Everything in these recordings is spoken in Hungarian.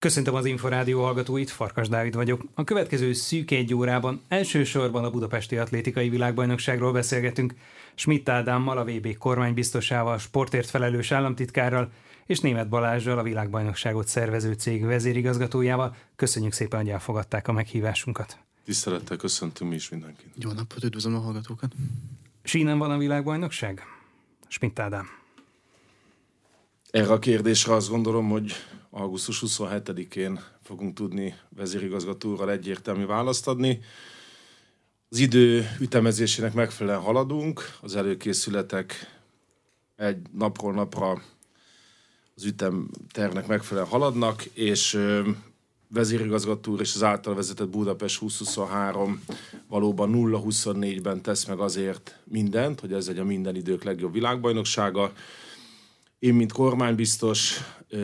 Köszöntöm az Inforádió hallgatóit, Farkas Dávid vagyok. A következő szűk egy órában elsősorban a Budapesti Atlétikai Világbajnokságról beszélgetünk, Schmidt Ádámmal, a VB kormánybiztosával, sportért felelős államtitkárral és Német Balázsral, a világbajnokságot szervező cég vezérigazgatójával. Köszönjük szépen, hogy elfogadták a meghívásunkat. Tisztelettel köszöntünk mi is mindenkit. Jó napot, üdvözlöm a hallgatókat. Sínen van a világbajnokság? Schmidt Ádám. Erre a kérdésre azt gondolom, hogy augusztus 27-én fogunk tudni vezérigazgatóral egyértelmű választ adni. Az idő ütemezésének megfelelően haladunk, az előkészületek egy napról napra az ütemtervnek megfelelően haladnak, és vezérigazgató és az által vezetett Budapest 2023 valóban 0-24-ben tesz meg azért mindent, hogy ez egy a minden idők legjobb világbajnoksága. Én, mint kormánybiztos,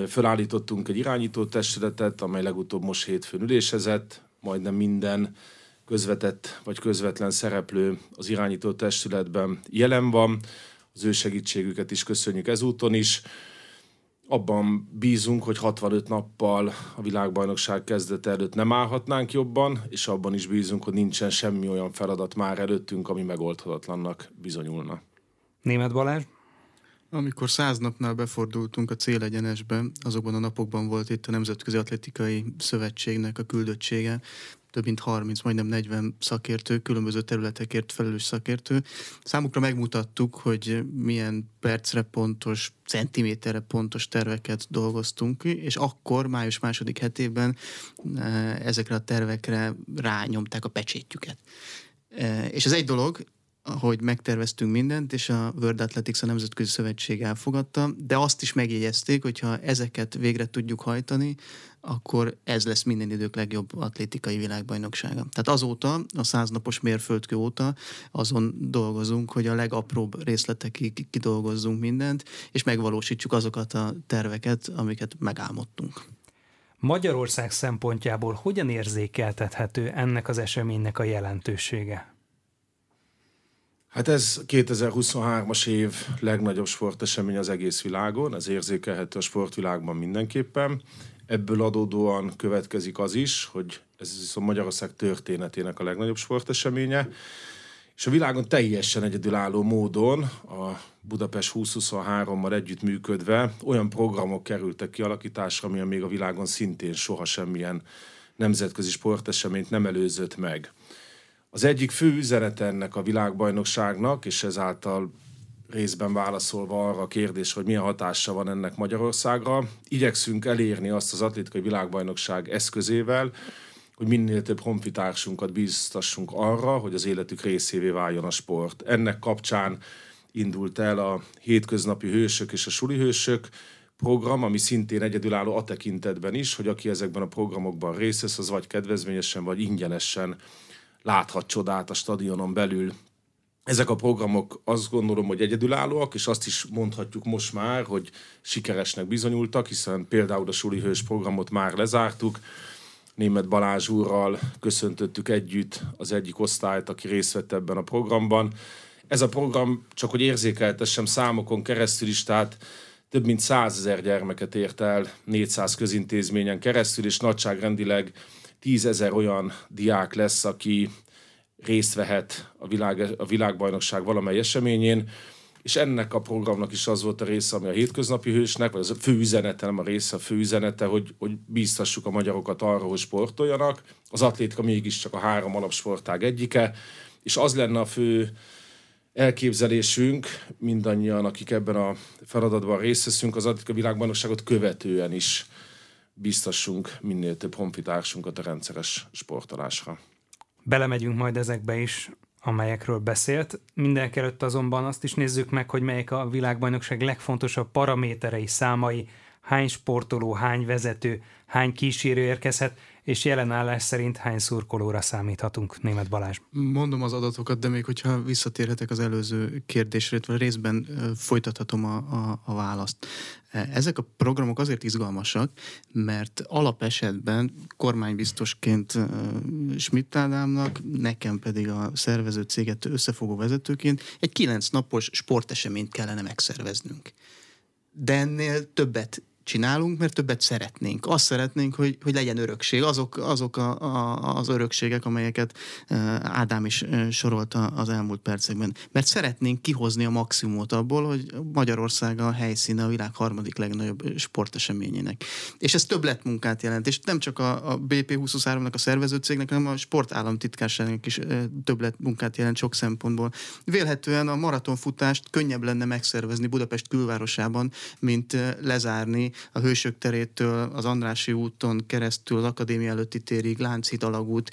felállítottunk egy irányító testületet, amely legutóbb most hétfőn ülésezett, majdnem minden közvetett vagy közvetlen szereplő az irányító testületben jelen van. Az ő segítségüket is köszönjük ezúton is. Abban bízunk, hogy 65 nappal a világbajnokság kezdete előtt nem állhatnánk jobban, és abban is bízunk, hogy nincsen semmi olyan feladat már előttünk, ami megoldhatatlannak bizonyulna. Német Balázs? Amikor száz napnál befordultunk a célegyenesbe, azokban a napokban volt itt a Nemzetközi Atletikai Szövetségnek a küldöttsége, több mint 30, majdnem 40 szakértő, különböző területekért felelős szakértő. Számukra megmutattuk, hogy milyen percre pontos, centiméterre pontos terveket dolgoztunk ki, és akkor, május második hetében eh, ezekre a tervekre rányomták a pecsétjüket. Eh, és ez egy dolog, hogy megterveztünk mindent, és a World Athletics a Nemzetközi Szövetség elfogadta, de azt is megjegyezték, hogy ha ezeket végre tudjuk hajtani, akkor ez lesz minden idők legjobb atlétikai világbajnoksága. Tehát azóta, a száznapos mérföldkő óta azon dolgozunk, hogy a legapróbb részletekig kidolgozzunk mindent, és megvalósítsuk azokat a terveket, amiket megálmodtunk. Magyarország szempontjából hogyan érzékeltethető ennek az eseménynek a jelentősége? Hát ez 2023-as év legnagyobb sportesemény az egész világon, ez érzékelhető a sportvilágban mindenképpen. Ebből adódóan következik az is, hogy ez viszont Magyarország történetének a legnagyobb sporteseménye, és a világon teljesen egyedülálló módon a Budapest 2023-mal együttműködve olyan programok kerültek kialakításra, amilyen még a világon szintén soha semmilyen nemzetközi sporteseményt nem előzött meg. Az egyik fő üzenet ennek a világbajnokságnak, és ezáltal részben válaszolva arra a kérdés, hogy milyen hatása van ennek Magyarországra, igyekszünk elérni azt az atlétikai világbajnokság eszközével, hogy minél több honfitársunkat biztassunk arra, hogy az életük részévé váljon a sport. Ennek kapcsán indult el a hétköznapi hősök és a suli hősök program, ami szintén egyedülálló a tekintetben is, hogy aki ezekben a programokban részt vesz, az vagy kedvezményesen, vagy ingyenesen láthat csodát a stadionon belül. Ezek a programok azt gondolom, hogy egyedülállóak, és azt is mondhatjuk most már, hogy sikeresnek bizonyultak, hiszen például a Suli Hős programot már lezártuk, Német Balázs úrral köszöntöttük együtt az egyik osztályt, aki részt vett ebben a programban. Ez a program, csak hogy érzékeltessem számokon keresztül is, tehát több mint százezer gyermeket ért el 400 közintézményen keresztül, és nagyságrendileg tízezer olyan diák lesz, aki részt vehet a, világ, a világbajnokság valamely eseményén, és ennek a programnak is az volt a része, ami a hétköznapi hősnek, vagy az a fő üzenete, nem a része, a fő üzenete, hogy, hogy bíztassuk a magyarokat arra, hogy sportoljanak. Az atlétika mégiscsak a három alapsportág egyike, és az lenne a fő elképzelésünk, mindannyian, akik ebben a feladatban részt veszünk, az atlétika világbajnokságot követően is biztassunk minél több honfitársunkat a rendszeres sportolásra. Belemegyünk majd ezekbe is, amelyekről beszélt. Mindenek előtt azonban azt is nézzük meg, hogy melyek a világbajnokság legfontosabb paraméterei, számai, hány sportoló, hány vezető, hány kísérő érkezhet, és jelen állás szerint hány szurkolóra számíthatunk, Német Balázs? Mondom az adatokat, de még hogyha visszatérhetek az előző kérdésre, vagy részben folytathatom a, a, a választ. Ezek a programok azért izgalmasak, mert alapesetben kormánybiztosként Schmidt Ádámnak, nekem pedig a szervező céget összefogó vezetőként egy kilenc napos sporteseményt kellene megszerveznünk. De ennél többet csinálunk, mert többet szeretnénk. Azt szeretnénk, hogy, hogy legyen örökség. Azok, azok a, a, az örökségek, amelyeket Ádám is sorolta az elmúlt percekben. Mert szeretnénk kihozni a maximumot abból, hogy Magyarország a helyszíne a világ harmadik legnagyobb sporteseményének. És ez többletmunkát jelent. És nem csak a, a BP23-nak, a szervezőcégnek, hanem a sportállamtitkárságnak is többletmunkát jelent sok szempontból. Vélhetően a maratonfutást könnyebb lenne megszervezni Budapest külvárosában, mint lezárni a Hősök terétől, az Andrási úton keresztül, az Akadémia előtti térig, Lánchíd alagút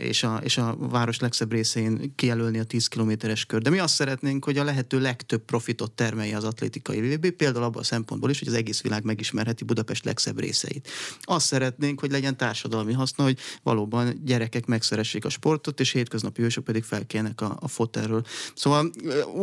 és a, és a város legszebb részén kijelölni a 10 kilométeres kör. De mi azt szeretnénk, hogy a lehető legtöbb profitot termelje az atlétikai VB, például abban a szempontból is, hogy az egész világ megismerheti Budapest legszebb részeit. Azt szeretnénk, hogy legyen társadalmi haszna, hogy valóban gyerekek megszeressék a sportot, és hétköznapi hősök pedig felkelnek a, a fotelről. Szóval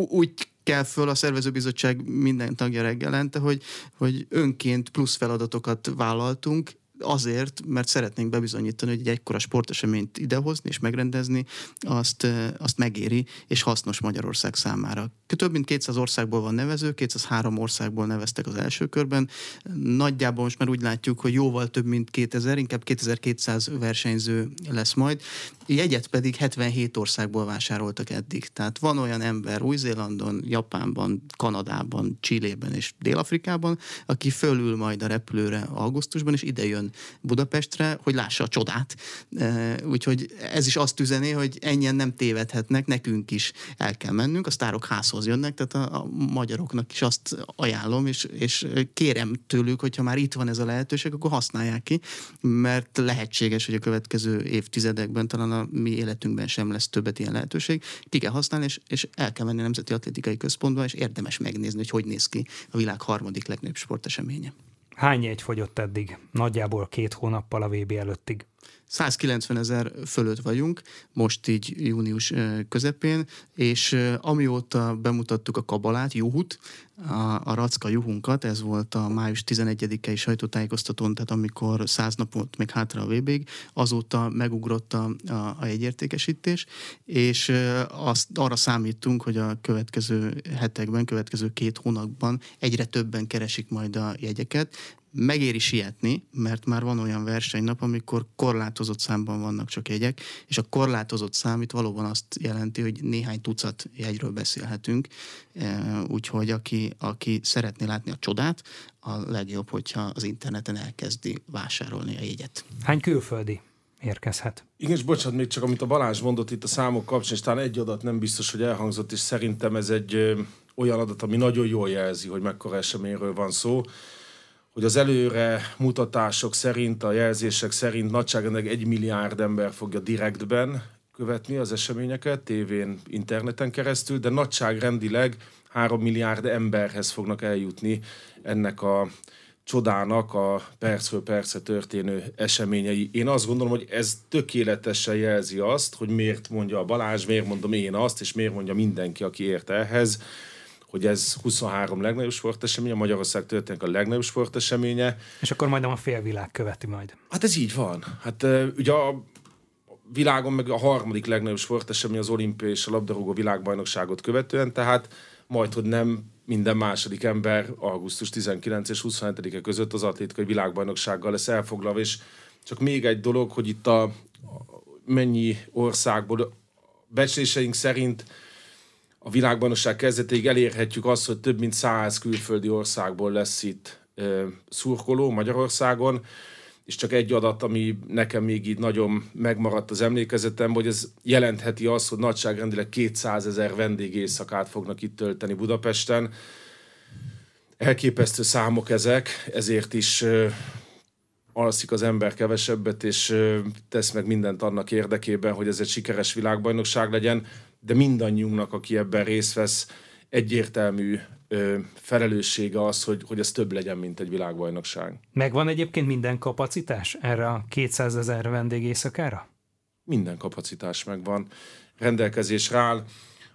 úgy kell föl a szervezőbizottság minden tagja reggelente, hogy, hogy önként plusz feladatokat vállaltunk, azért, mert szeretnénk bebizonyítani, hogy egy egykora sporteseményt idehozni és megrendezni, azt, azt megéri, és hasznos Magyarország számára. Több mint 200 országból van nevező, 203 országból neveztek az első körben. Nagyjából most már úgy látjuk, hogy jóval több mint 2000, inkább 2200 versenyző lesz majd. Jegyet pedig 77 országból vásároltak eddig. Tehát van olyan ember Új-Zélandon, Japánban, Kanadában, Csillében és Dél-Afrikában, aki fölül majd a repülőre augusztusban, és ide jön Budapestre, hogy lássa a csodát. Úgyhogy ez is azt üzeni, hogy ennyien nem tévedhetnek, nekünk is el kell mennünk, a sztárok házhoz jönnek, tehát a, a magyaroknak is azt ajánlom, és, és kérem tőlük, hogyha már itt van ez a lehetőség, akkor használják ki, mert lehetséges, hogy a következő évtizedekben, talán a mi életünkben sem lesz többet ilyen lehetőség, ki kell használni, és, és el kell menni a Nemzeti Atlétikai Központba, és érdemes megnézni, hogy hogy néz ki a világ harmadik legnagyobb sporteseménye. Hány jegy fogyott eddig? Nagyjából két hónappal a VB előttig. 190 ezer fölött vagyunk, most így június közepén, és amióta bemutattuk a kabalát, Juhut, a, a Racka Juhunkat, ez volt a május 11-i sajtótájékoztatón, tehát amikor száz napot még hátra a vb azóta megugrott a, a, a jegyértékesítés, és azt, arra számítunk, hogy a következő hetekben, következő két hónapban egyre többen keresik majd a jegyeket, megéri sietni, mert már van olyan versenynap, amikor korlátozott számban vannak csak jegyek, és a korlátozott szám itt valóban azt jelenti, hogy néhány tucat jegyről beszélhetünk, e, úgyhogy aki, aki szeretné látni a csodát, a legjobb, hogyha az interneten elkezdi vásárolni a jegyet. Hány külföldi érkezhet. Igen, és bocsánat, még csak amit a Balázs mondott itt a számok kapcsán, és talán egy adat nem biztos, hogy elhangzott, és szerintem ez egy olyan adat, ami nagyon jól jelzi, hogy mekkora eseményről van szó hogy az előre mutatások szerint, a jelzések szerint nagyságrendileg egy milliárd ember fogja direktben követni az eseményeket, tévén, interneten keresztül, de nagyságrendileg három milliárd emberhez fognak eljutni ennek a csodának a percről percre történő eseményei. Én azt gondolom, hogy ez tökéletesen jelzi azt, hogy miért mondja a Balázs, miért mondom én azt, és miért mondja mindenki, aki ért ehhez, hogy ez 23 legnagyobb sporteseménye, Magyarország történik a legnagyobb sporteseménye. És akkor majd a félvilág követi majd. Hát ez így van. Hát ugye a világon meg a harmadik legnagyobb sportesemény az olimpia és a labdarúgó világbajnokságot követően, tehát majd, hogy nem minden második ember augusztus 19 és 27-e között az atlétikai világbajnoksággal lesz elfoglalva, és csak még egy dolog, hogy itt a mennyi országból becsléseink szerint a világbajnokság kezdetéig elérhetjük azt, hogy több mint száz külföldi országból lesz itt szurkoló Magyarországon, és csak egy adat, ami nekem még így nagyon megmaradt az emlékezetem, hogy ez jelentheti azt, hogy nagyságrendileg 200 ezer vendégészakát fognak itt tölteni Budapesten. Elképesztő számok ezek, ezért is alszik az ember kevesebbet, és tesz meg mindent annak érdekében, hogy ez egy sikeres világbajnokság legyen de mindannyiunknak, aki ebben részt vesz, egyértelmű ö, felelőssége az, hogy, hogy ez több legyen, mint egy világbajnokság. Megvan egyébként minden kapacitás erre a 200 ezer vendég éjszakára? Minden kapacitás megvan. Rendelkezésre áll.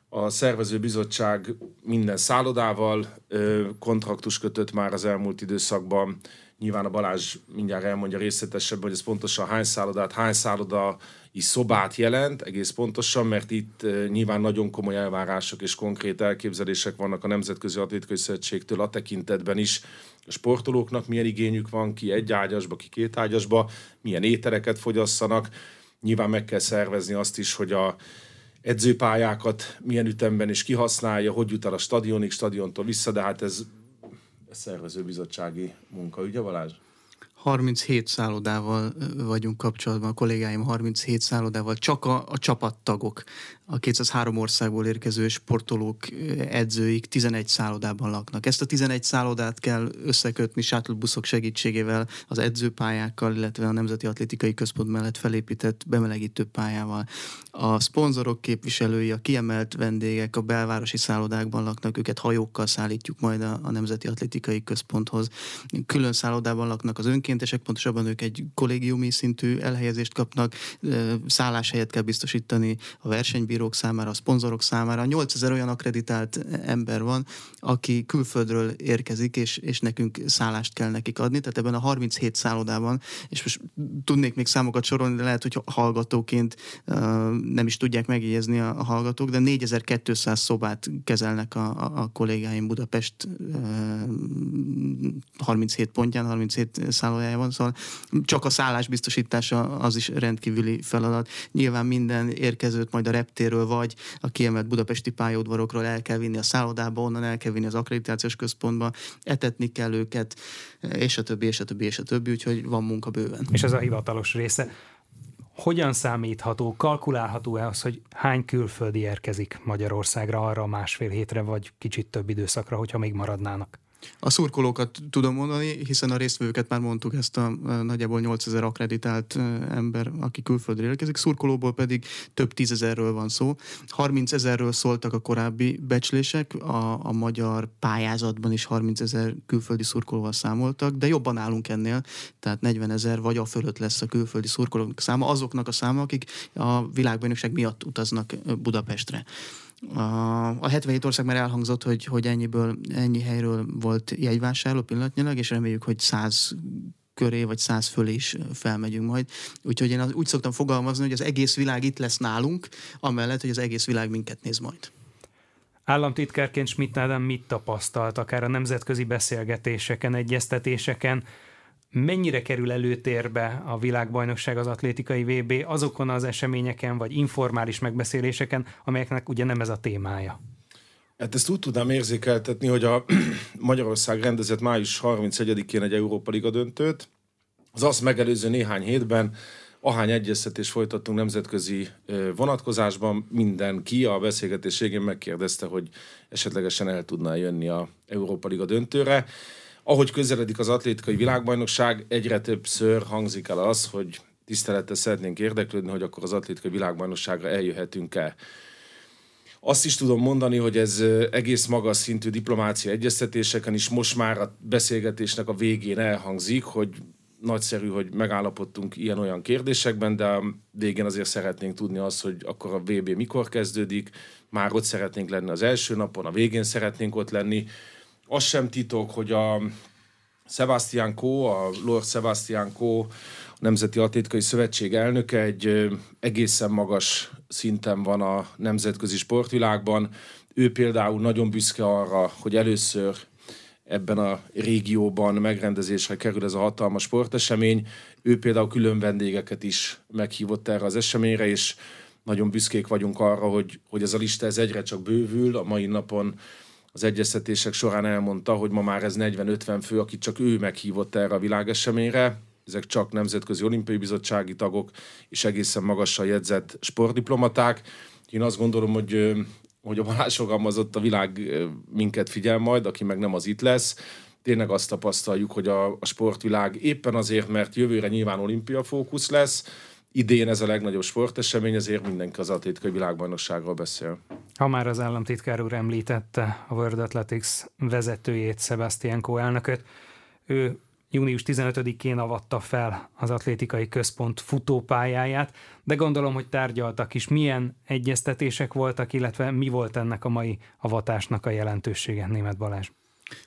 A szervezőbizottság minden szállodával ö, kontraktus kötött már az elmúlt időszakban Nyilván a Balázs mindjárt elmondja részletesebben, hogy ez pontosan hány szállodát, hány szálloda is szobát jelent, egész pontosan, mert itt nyilván nagyon komoly elvárások és konkrét elképzelések vannak a Nemzetközi Atlétikai Szövetségtől a tekintetben is, a sportolóknak milyen igényük van, ki egy ágyasba, ki két ágyasba, milyen ételeket fogyasszanak. Nyilván meg kell szervezni azt is, hogy a edzőpályákat milyen ütemben is kihasználja, hogy jut el a stadionig, stadiontól vissza, de hát ez, ez szervezőbizottsági munka, ugye Balázs? 37 szállodával vagyunk kapcsolatban, a kollégáim 37 szállodával, csak a, a csapattagok a 203 országból érkező sportolók, edzőik 11 szállodában laknak. Ezt a 11 szállodát kell összekötni buszok segítségével, az edzőpályákkal, illetve a Nemzeti Atlétikai Központ mellett felépített bemelegítő pályával. A szponzorok képviselői, a kiemelt vendégek a belvárosi szállodákban laknak, őket hajókkal szállítjuk majd a, Nemzeti Atlétikai Központhoz. Külön szállodában laknak az önkéntesek, pontosabban ők egy kollégiumi szintű elhelyezést kapnak, szálláshelyet kell biztosítani a versenybíró bírók számára, a szponzorok számára. 8000 olyan akreditált ember van, aki külföldről érkezik, és, és nekünk szállást kell nekik adni. Tehát ebben a 37 szállodában, és most tudnék még számokat sorolni, de lehet, hogy hallgatóként nem is tudják megjegyezni a, a hallgatók, de 4200 szobát kezelnek a, a, kollégáim Budapest uh, 37 pontján, 37 szállodájában, szóval csak a szállás biztosítása az is rendkívüli feladat. Nyilván minden érkezőt majd a reptér reptéről, vagy a kiemelt budapesti pályaudvarokról el kell vinni a szállodába, onnan el kell vinni az akkreditációs központba, etetni kell őket, és a többi, és a többi, és a többi, úgyhogy van munka bőven. És ez a hivatalos része. Hogyan számítható, kalkulálható-e az, hogy hány külföldi érkezik Magyarországra arra a másfél hétre, vagy kicsit több időszakra, hogyha még maradnának? A szurkolókat tudom mondani, hiszen a résztvevőket már mondtuk, ezt a, a nagyjából 8000 akreditált ember, aki külföldre érkezik, szurkolóból pedig több tízezerről van szó. 30 ezerről szóltak a korábbi becslések, a, a magyar pályázatban is 30 ezer külföldi szurkolóval számoltak, de jobban állunk ennél, tehát 40 ezer vagy a fölött lesz a külföldi szurkolók száma, azoknak a száma, akik a világbajnokság miatt utaznak Budapestre. A, a 77 ország már elhangzott, hogy, hogy ennyiből, ennyi helyről volt jegyvásárló pillanatnyilag, és reméljük, hogy 100 köré, vagy száz fölé is felmegyünk majd. Úgyhogy én az, úgy szoktam fogalmazni, hogy az egész világ itt lesz nálunk, amellett, hogy az egész világ minket néz majd. Államtitkárként Schmidt Ádám mit tapasztalt, akár a nemzetközi beszélgetéseken, egyeztetéseken, mennyire kerül előtérbe a világbajnokság az atlétikai VB azokon az eseményeken, vagy informális megbeszéléseken, amelyeknek ugye nem ez a témája? Hát ezt úgy tudnám érzékeltetni, hogy a Magyarország rendezett május 31-én egy Európa Liga döntőt. Az azt megelőző néhány hétben ahány egyeztetés folytattunk nemzetközi vonatkozásban, mindenki a beszélgetés végén megkérdezte, hogy esetlegesen el tudná jönni a Európa Liga döntőre ahogy közeledik az atlétikai világbajnokság, egyre többször hangzik el az, hogy tisztelettel szeretnénk érdeklődni, hogy akkor az atlétikai világbajnokságra eljöhetünk-e. Azt is tudom mondani, hogy ez egész magas szintű diplomácia egyeztetéseken is most már a beszélgetésnek a végén elhangzik, hogy nagyszerű, hogy megállapodtunk ilyen-olyan kérdésekben, de végén azért szeretnénk tudni azt, hogy akkor a VB mikor kezdődik, már ott szeretnénk lenni az első napon, a végén szeretnénk ott lenni, az sem titok, hogy a Sebastian Kó, a Lord Sebastian Kó, a Nemzeti Atlétikai Szövetség elnöke egy egészen magas szinten van a nemzetközi sportvilágban. Ő például nagyon büszke arra, hogy először ebben a régióban megrendezésre kerül ez a hatalmas sportesemény. Ő például külön vendégeket is meghívott erre az eseményre, és nagyon büszkék vagyunk arra, hogy, hogy ez a lista ez egyre csak bővül. A mai napon az egyeztetések során elmondta, hogy ma már ez 40-50 fő, akit csak ő meghívott erre a világeseményre. Ezek csak Nemzetközi Olimpiai Bizottsági tagok és egészen magasan jegyzett sportdiplomaták. Én azt gondolom, hogy, hogy a Balázs fogalmazott, a világ minket figyel majd, aki meg nem az itt lesz. Tényleg azt tapasztaljuk, hogy a, a sportvilág éppen azért, mert jövőre nyilván olimpia fókusz lesz, idén ez a legnagyobb sportesemény, ezért mindenki az atlétikai világbajnokságról beszél. Ha már az államtitkár úr említette a World Athletics vezetőjét, Sebastian Coe elnököt, ő június 15-én avatta fel az atlétikai központ futópályáját, de gondolom, hogy tárgyaltak is. Milyen egyeztetések voltak, illetve mi volt ennek a mai avatásnak a jelentősége, Német Balázs?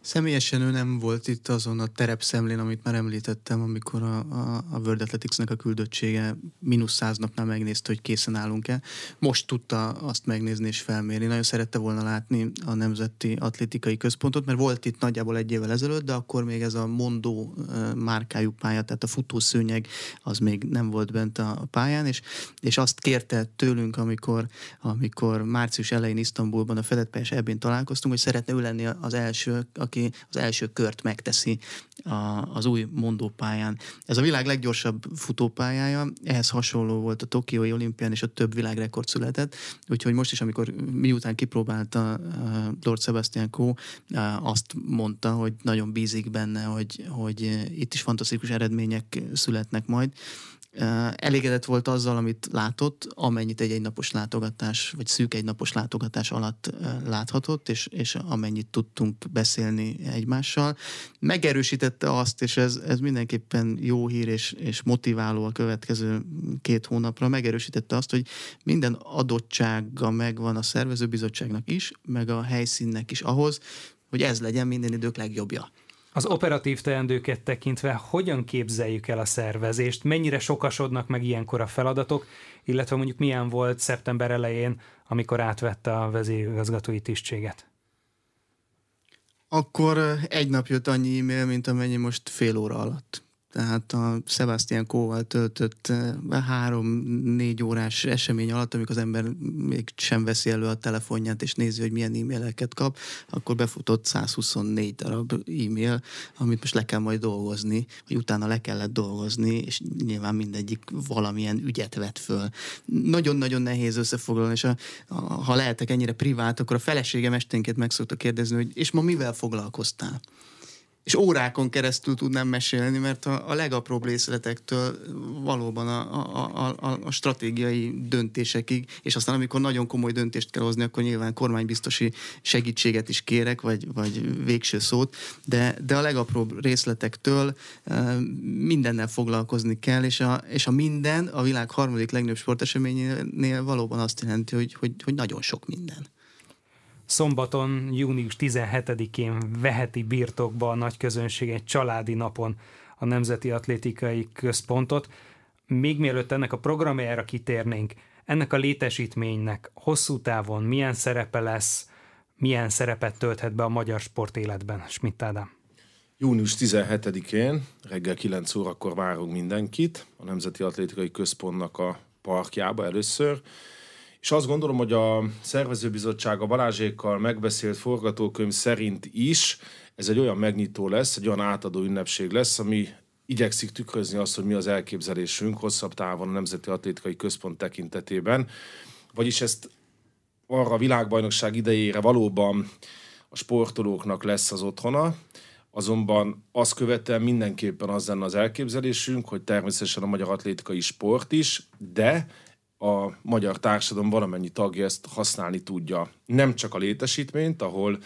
Személyesen ő nem volt itt azon a terepszemlén, amit már említettem, amikor a, a, a World Athletics-nek a küldöttsége mínusz száz napnál megnézte, hogy készen állunk-e. Most tudta azt megnézni és felmérni. Nagyon szerette volna látni a Nemzeti Atlétikai Központot, mert volt itt nagyjából egy évvel ezelőtt, de akkor még ez a mondó márkájú pálya, tehát a futószőnyeg, az még nem volt bent a pályán, és, és azt kérte tőlünk, amikor, amikor március elején Isztambulban a fedett pályás ebben találkoztunk, hogy szeretne ő lenni az első, aki az első kört megteszi a, az új mondópályán. Ez a világ leggyorsabb futópályája, ehhez hasonló volt a Tokiói olimpián, és a több világrekord született, úgyhogy most is, amikor miután kipróbálta Lord Sebastian Coe, azt mondta, hogy nagyon bízik benne, hogy, hogy itt is fantasztikus eredmények születnek majd, elégedett volt azzal, amit látott, amennyit egy egynapos látogatás, vagy szűk egynapos látogatás alatt láthatott, és, és amennyit tudtunk beszélni egymással. Megerősítette azt, és ez, ez mindenképpen jó hír és, és motiváló a következő két hónapra, megerősítette azt, hogy minden adottsága megvan a szervezőbizottságnak is, meg a helyszínnek is ahhoz, hogy ez legyen minden idők legjobbja. Az operatív teendőket tekintve hogyan képzeljük el a szervezést, mennyire sokasodnak meg ilyenkor a feladatok, illetve mondjuk milyen volt szeptember elején, amikor átvette a vezérigazgatói tisztséget? Akkor egy nap jött annyi e-mail, mint amennyi most fél óra alatt tehát a Sebastian Kóval töltött eh, három-négy órás esemény alatt, amikor az ember még sem veszi elő a telefonját, és nézi, hogy milyen e-maileket kap, akkor befutott 124 darab e-mail, amit most le kell majd dolgozni, vagy utána le kellett dolgozni, és nyilván mindegyik valamilyen ügyet vett föl. Nagyon-nagyon nehéz összefoglalni, és a, a, ha lehetek ennyire privát, akkor a feleségem esténként meg szokta kérdezni, hogy és ma mivel foglalkoztál? És órákon keresztül tudnám mesélni, mert a, a legapróbb részletektől valóban a, a, a, a stratégiai döntésekig, és aztán amikor nagyon komoly döntést kell hozni, akkor nyilván kormánybiztosi segítséget is kérek, vagy, vagy végső szót, de, de a legapróbb részletektől uh, mindennel foglalkozni kell, és a, és a minden a világ harmadik legnagyobb sporteseményénél valóban azt jelenti, hogy, hogy, hogy nagyon sok minden. Szombaton, június 17-én veheti birtokba a nagy közönség egy családi napon a Nemzeti Atlétikai Központot. Még mielőtt ennek a programjára kitérnénk, ennek a létesítménynek hosszú távon milyen szerepe lesz, milyen szerepet tölthet be a magyar sport életben, Schmidt Ádám? Június 17-én reggel 9 órakor várunk mindenkit a Nemzeti Atlétikai Központnak a parkjába először, és azt gondolom, hogy a szervezőbizottság a Balázsékkal megbeszélt forgatókönyv szerint is ez egy olyan megnyitó lesz, egy olyan átadó ünnepség lesz, ami igyekszik tükrözni azt, hogy mi az elképzelésünk hosszabb távon a Nemzeti Atlétikai Központ tekintetében. Vagyis ezt arra a világbajnokság idejére valóban a sportolóknak lesz az otthona, azonban azt követően mindenképpen az lenne az elképzelésünk, hogy természetesen a magyar atlétikai sport is, de a magyar társadalom valamennyi tagja ezt használni tudja. Nem csak a létesítményt, ahol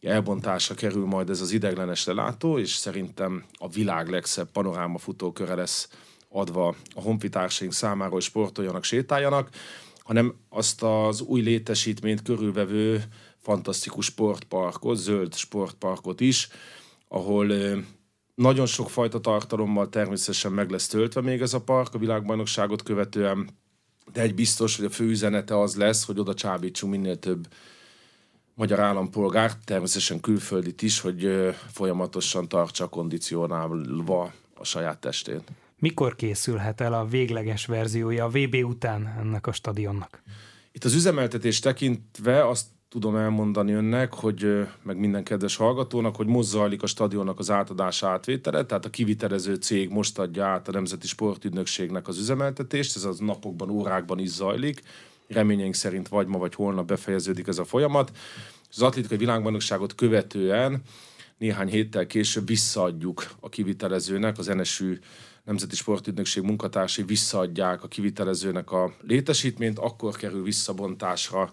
elbontásra kerül majd ez az ideglenes lelátó, és szerintem a világ legszebb panoráma futóköre lesz adva a honfitársaink számára, hogy sportoljanak, sétáljanak, hanem azt az új létesítményt körülvevő fantasztikus sportparkot, zöld sportparkot is, ahol nagyon sok fajta tartalommal természetesen meg lesz töltve még ez a park a világbajnokságot követően, de egy biztos, hogy a fő üzenete az lesz, hogy oda csábítsunk minél több magyar állampolgár, természetesen külföldit is, hogy folyamatosan tartsa kondicionálva a saját testén. Mikor készülhet el a végleges verziója a VB után ennek a stadionnak? Itt az üzemeltetés tekintve azt tudom elmondani önnek, hogy meg minden kedves hallgatónak, hogy most zajlik a stadionnak az átadása átvétele, tehát a kivitelező cég most adja át a Nemzeti Sportügynökségnek az üzemeltetést, ez az napokban, órákban is zajlik. Reményeink szerint vagy ma, vagy holnap befejeződik ez a folyamat. Az atlétikai világbajnokságot követően néhány héttel később visszaadjuk a kivitelezőnek, az NSÜ Nemzeti Sportügynökség munkatársai visszaadják a kivitelezőnek a létesítményt, akkor kerül visszabontásra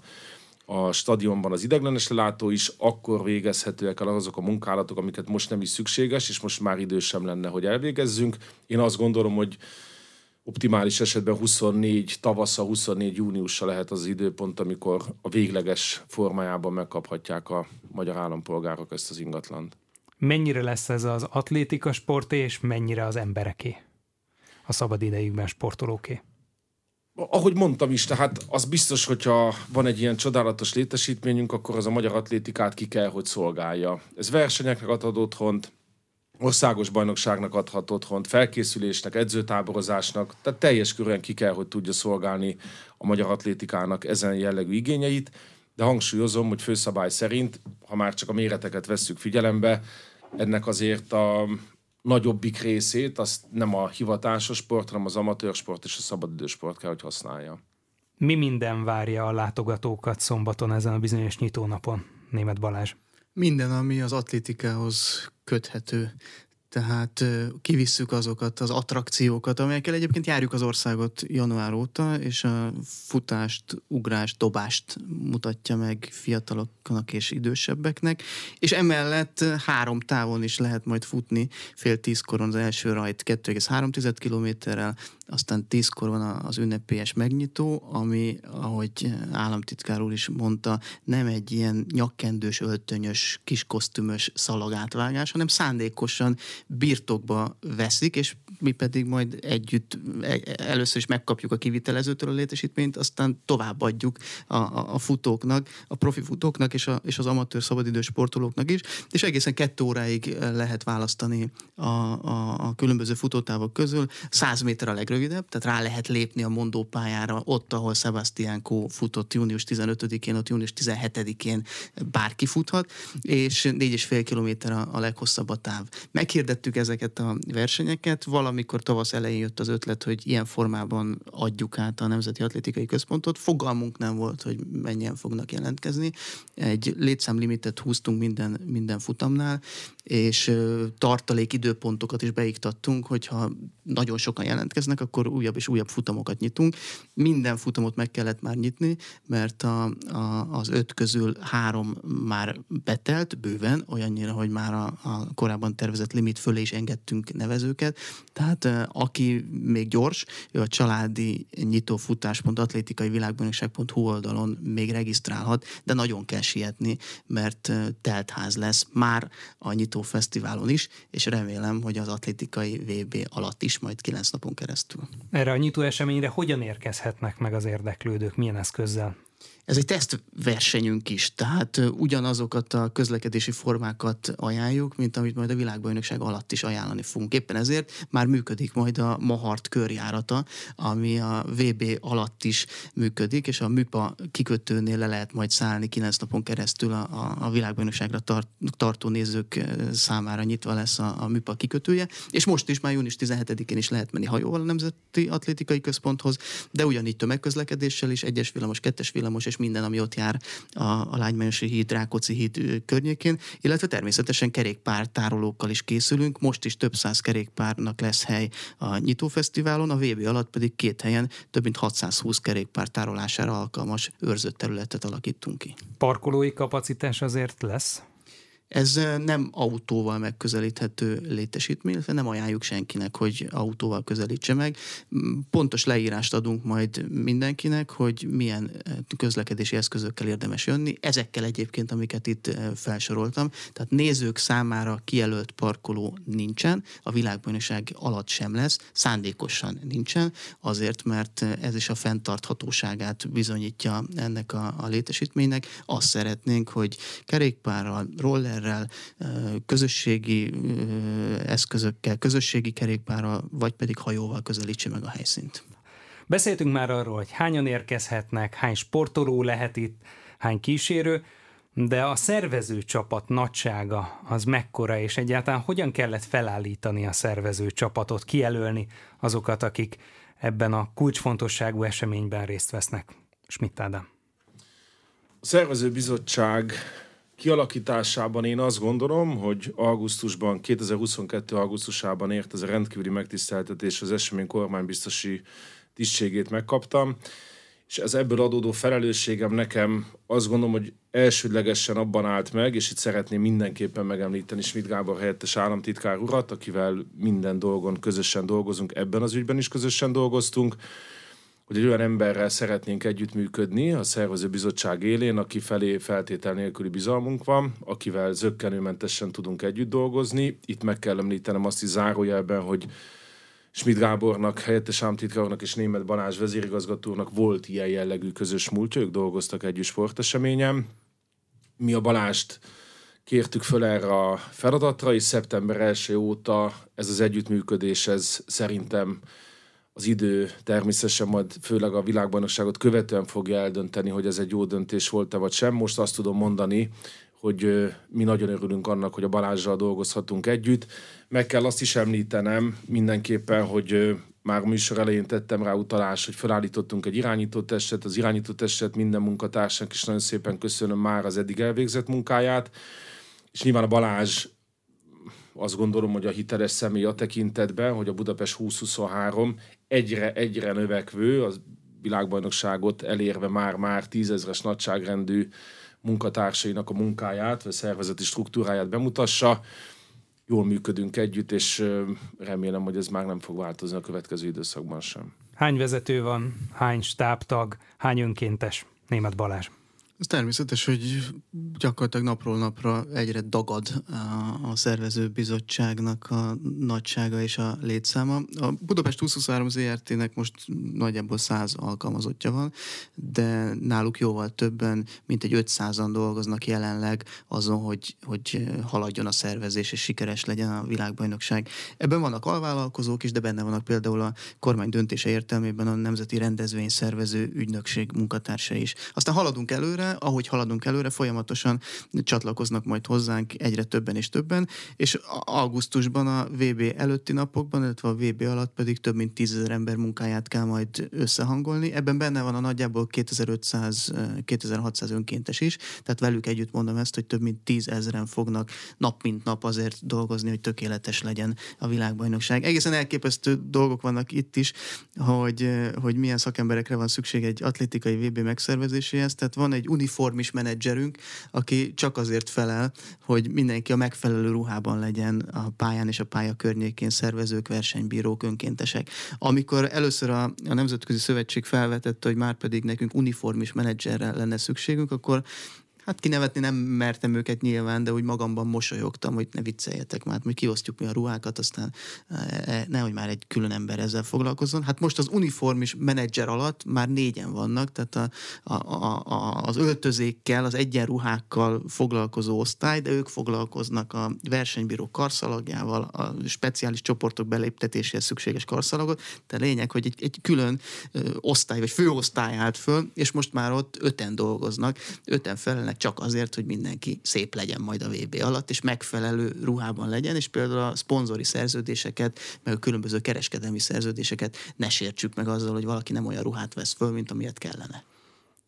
a stadionban az ideglenes lelátó is, akkor végezhetőek el azok a munkálatok, amiket most nem is szükséges, és most már idő sem lenne, hogy elvégezzünk. Én azt gondolom, hogy optimális esetben 24 tavasza, 24 júniusa lehet az időpont, amikor a végleges formájában megkaphatják a magyar állampolgárok ezt az ingatlant. Mennyire lesz ez az atlétika sporté, és mennyire az embereké? A szabad idejükben sportolóké? Ahogy mondtam is, tehát az biztos, hogyha van egy ilyen csodálatos létesítményünk, akkor az a magyar atlétikát ki kell, hogy szolgálja. Ez versenyeknek ad otthont, országos bajnokságnak adhat otthont, felkészülésnek, edzőtáborozásnak, tehát teljes körűen ki kell, hogy tudja szolgálni a magyar atlétikának ezen jellegű igényeit, de hangsúlyozom, hogy főszabály szerint, ha már csak a méreteket vesszük figyelembe, ennek azért a nagyobbik részét azt nem a hivatásos sport, hanem az amatőr sport és a szabadidősport kell, hogy használja. Mi minden várja a látogatókat szombaton ezen a bizonyos nyitónapon, német Balázs? Minden, ami az atlétikához köthető. Tehát kivisszük azokat az attrakciókat, amelyekkel egyébként járjuk az országot január óta, és a futást, ugrást, dobást mutatja meg fiataloknak és idősebbeknek, és emellett három távon is lehet majd futni, fél tízkoron az első rajt 2,3 kilométerrel, aztán tízkor van az ünnepélyes megnyitó, ami, ahogy államtitkár úr is mondta, nem egy ilyen nyakkendős, öltönyös, kis kosztümös szalagátvágás, hanem szándékosan birtokba veszik, és mi pedig majd együtt e, először is megkapjuk a kivitelezőtől a létesítményt, aztán továbbadjuk a, a, a futóknak, a profi futóknak és, a, és az amatőr szabadidős sportolóknak is, és egészen kettő óráig lehet választani a, a, a különböző futótávok közül. 100 méter a legrövidebb, tehát rá lehet lépni a mondópályára, ott, ahol Sebastian Kó futott június 15-én, ott június 17-én bárki futhat, és 4,5 kilométer a, a leghosszabb a táv. Meghirdettük ezeket a versenyeket, valami amikor tavasz elején jött az ötlet, hogy ilyen formában adjuk át a Nemzeti Atlétikai Központot, fogalmunk nem volt, hogy mennyien fognak jelentkezni. Egy létszámlimitet húztunk minden, minden futamnál, és tartalék időpontokat is beiktattunk, hogyha nagyon sokan jelentkeznek, akkor újabb és újabb futamokat nyitunk. Minden futamot meg kellett már nyitni, mert a, a, az öt közül három már betelt bőven, olyannyira, hogy már a, a korábban tervezett limit fölé is engedtünk nevezőket. Tehát aki még gyors, ő a családi nyitófutás.atlétikai világbajnokság.hu oldalon még regisztrálhat, de nagyon kell sietni, mert teltház lesz már a nyitó fesztiválon is, és remélem, hogy az atlétikai VB alatt is majd kilenc napon keresztül. Erre a nyitó eseményre hogyan érkezhetnek meg az érdeklődők, milyen eszközzel? Ez egy tesztversenyünk is, tehát ugyanazokat a közlekedési formákat ajánljuk, mint amit majd a világbajnokság alatt is ajánlani fogunk. Éppen ezért már működik majd a Mahart körjárata, ami a VB alatt is működik, és a MÜPA kikötőnél le lehet majd szállni kilenc napon keresztül a, a, a világbajnokságra tart, tartó nézők számára nyitva lesz a, a MÜPA kikötője, és most is már június 17-én is lehet menni hajóval a Nemzeti Atlétikai Központhoz, de ugyanígy tömegközlekedéssel is, egyes villamos, kettes villamos és minden, ami ott jár a, a Lágymányosi híd, Rákóczi híd környékén, illetve természetesen kerékpár tárolókkal is készülünk. Most is több száz kerékpárnak lesz hely a nyitófesztiválon, a VB alatt pedig két helyen több mint 620 kerékpár tárolására alkalmas őrzött területet alakítunk ki. Parkolói kapacitás azért lesz? Ez nem autóval megközelíthető létesítmény, illetve nem ajánljuk senkinek, hogy autóval közelítse meg. Pontos leírást adunk majd mindenkinek, hogy milyen közlekedési eszközökkel érdemes jönni. Ezekkel egyébként, amiket itt felsoroltam. Tehát nézők számára kijelölt parkoló nincsen, a világbajnokság alatt sem lesz, szándékosan nincsen, azért, mert ez is a fenntarthatóságát bizonyítja ennek a, a létesítménynek. Azt szeretnénk, hogy kerékpárral, roller kerékpárrel, közösségi eszközökkel, közösségi kerékpárral, vagy pedig hajóval közelítse meg a helyszínt. Beszéltünk már arról, hogy hányan érkezhetnek, hány sportoló lehet itt, hány kísérő, de a szervező csapat nagysága az mekkora, és egyáltalán hogyan kellett felállítani a szervező csapatot, kijelölni azokat, akik ebben a kulcsfontosságú eseményben részt vesznek? Schmidt Ádám. A szervező bizottság kialakításában én azt gondolom, hogy augusztusban, 2022. augusztusában ért ez a rendkívüli megtiszteltetés, az esemény kormánybiztosi tisztségét megkaptam, és ez ebből adódó felelősségem nekem azt gondolom, hogy elsődlegesen abban állt meg, és itt szeretném mindenképpen megemlíteni Schmidt Gábor helyettes államtitkár urat, akivel minden dolgon közösen dolgozunk, ebben az ügyben is közösen dolgoztunk, hogy egy olyan emberrel szeretnénk együttműködni a szervező bizottság élén, aki felé feltétel nélküli bizalmunk van, akivel zöggenőmentesen tudunk együtt dolgozni. Itt meg kell említenem azt is zárójelben, hogy Schmidt Gábornak, helyettes államtitkárnak és német Balázs vezérigazgatónak volt ilyen jellegű közös múltja, ők dolgoztak együtt sporteseményen. Mi a Balást kértük föl erre a feladatra, és szeptember 1 óta ez az együttműködés, ez szerintem az idő természetesen majd főleg a világbajnokságot követően fogja eldönteni, hogy ez egy jó döntés volt-e vagy sem. Most azt tudom mondani, hogy mi nagyon örülünk annak, hogy a Balázsral dolgozhatunk együtt. Meg kell azt is említenem mindenképpen, hogy már a műsor elején tettem rá utalást, hogy felállítottunk egy irányítótestet. Az irányítótestet minden munkatársnak is nagyon szépen köszönöm már az eddig elvégzett munkáját. És nyilván a Balázs azt gondolom, hogy a hiteles személy a tekintetben, hogy a Budapest 2023 egyre, egyre növekvő, az világbajnokságot elérve már-már tízezres nagyságrendű munkatársainak a munkáját, vagy szervezeti struktúráját bemutassa. Jól működünk együtt, és remélem, hogy ez már nem fog változni a következő időszakban sem. Hány vezető van, hány stábtag, hány önkéntes? Német Balázs. Ez természetes, hogy gyakorlatilag napról napra egyre dagad a szervező bizottságnak a nagysága és a létszáma. A Budapest 2023 ZRT-nek most nagyjából 100 alkalmazottja van, de náluk jóval többen, mint egy 500-an dolgoznak jelenleg azon, hogy, hogy haladjon a szervezés és sikeres legyen a világbajnokság. Ebben vannak alvállalkozók is, de benne vannak például a kormány döntése értelmében a Nemzeti Rendezvényszervező Ügynökség munkatársai is. Aztán haladunk előre, ahogy haladunk előre, folyamatosan csatlakoznak majd hozzánk egyre többen és többen, és augusztusban a VB előtti napokban, illetve a VB alatt pedig több mint tízezer ember munkáját kell majd összehangolni. Ebben benne van a nagyjából 2500-2600 önkéntes is, tehát velük együtt mondom ezt, hogy több mint tízezeren fognak nap mint nap azért dolgozni, hogy tökéletes legyen a világbajnokság. Egészen elképesztő dolgok vannak itt is, hogy, hogy milyen szakemberekre van szükség egy atlétikai VB megszervezéséhez. Tehát van egy uniformis menedzserünk, aki csak azért felel, hogy mindenki a megfelelő ruhában legyen a pályán és a pálya környékén szervezők, versenybírók, önkéntesek. Amikor először a, a Nemzetközi Szövetség felvetette, hogy már pedig nekünk uniformis menedzserre lenne szükségünk, akkor Hát kinevetni nem mertem őket nyilván, de úgy magamban mosolyogtam, hogy ne vicceljetek már, hogy kiosztjuk mi a ruhákat, aztán e, e, nehogy már egy külön ember ezzel foglalkozzon. Hát most az uniformis menedzser alatt már négyen vannak, tehát a, a, a, az öltözékkel, az egyenruhákkal foglalkozó osztály, de ők foglalkoznak a versenybíró karszalagjával, a speciális csoportok beléptetéséhez szükséges karszalagot. De lényeg, hogy egy, egy külön osztály, vagy főosztály állt föl, és most már ott öten dolgoznak, öten felelnek csinálják csak azért, hogy mindenki szép legyen majd a VB alatt, és megfelelő ruhában legyen, és például a szponzori szerződéseket, meg a különböző kereskedelmi szerződéseket ne sértsük meg azzal, hogy valaki nem olyan ruhát vesz föl, mint amilyet kellene.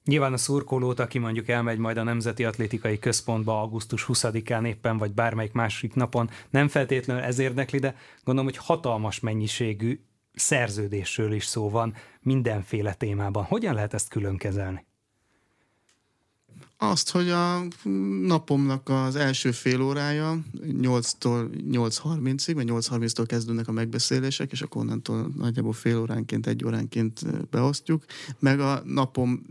Nyilván a szurkolót, aki mondjuk elmegy majd a Nemzeti Atlétikai Központba augusztus 20-án éppen, vagy bármelyik másik napon, nem feltétlenül ez érdekli, de gondolom, hogy hatalmas mennyiségű szerződésről is szó van mindenféle témában. Hogyan lehet ezt külön kezelni? Azt, hogy a napomnak az első fél órája 8-tól 8.30-ig, vagy 8.30-tól kezdődnek a megbeszélések, és akkor onnantól nagyjából fél óránként, egy óránként beosztjuk, meg a napom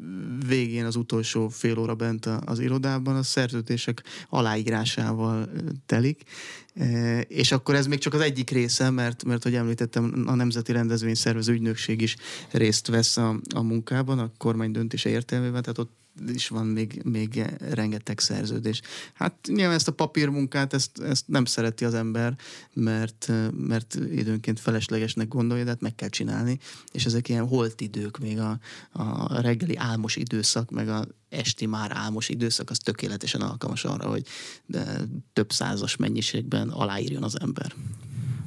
végén az utolsó fél óra bent az irodában a szerződések aláírásával telik, és akkor ez még csak az egyik része, mert, mert hogy említettem, a Nemzeti Rendezvényszervező Ügynökség is részt vesz a, a munkában, a kormány döntése értelmében, tehát ott is van még, még rengeteg szerződés. Hát nyilván ezt a papírmunkát, ezt, ezt nem szereti az ember, mert, mert időnként feleslegesnek gondolja, de hát meg kell csinálni, és ezek ilyen holt idők, még a, a reggeli álmos időszak, meg a esti már álmos időszak, az tökéletesen alkalmas arra, hogy több százas mennyiségben aláírjon az ember.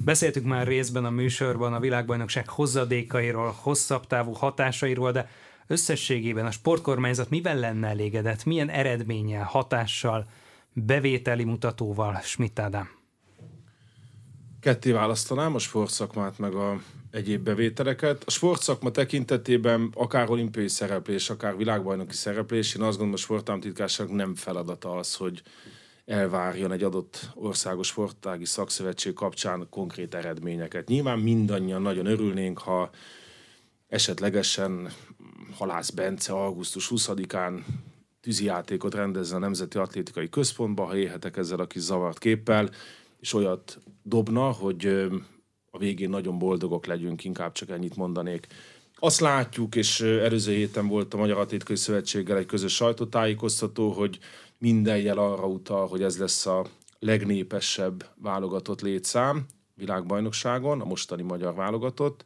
Beszéltük már részben a műsorban a világbajnokság hozadékairól, hosszabb távú hatásairól, de Összességében a sportkormányzat mivel lenne elégedett, milyen eredménnyel, hatással, bevételi mutatóval, Schmidt Ádám? Ketté választanám a sportszakmát meg a egyéb bevételeket. A sportszakma tekintetében akár olimpiai szereplés, akár világbajnoki szereplés, én azt gondolom, a sportámtitkárság nem feladata az, hogy elvárjon egy adott országos sportági szakszövetség kapcsán konkrét eredményeket. Nyilván mindannyian nagyon örülnénk, ha esetlegesen Halász Bence augusztus 20-án tűzijátékot rendezze a Nemzeti Atlétikai Központba, ha élhetek ezzel a kis zavart képpel, és olyat dobna, hogy a végén nagyon boldogok legyünk, inkább csak ennyit mondanék. Azt látjuk, és előző héten volt a Magyar Atlétikai Szövetséggel egy közös sajtótájékoztató, hogy minden jel arra utal, hogy ez lesz a legnépesebb válogatott létszám világbajnokságon, a mostani magyar válogatott.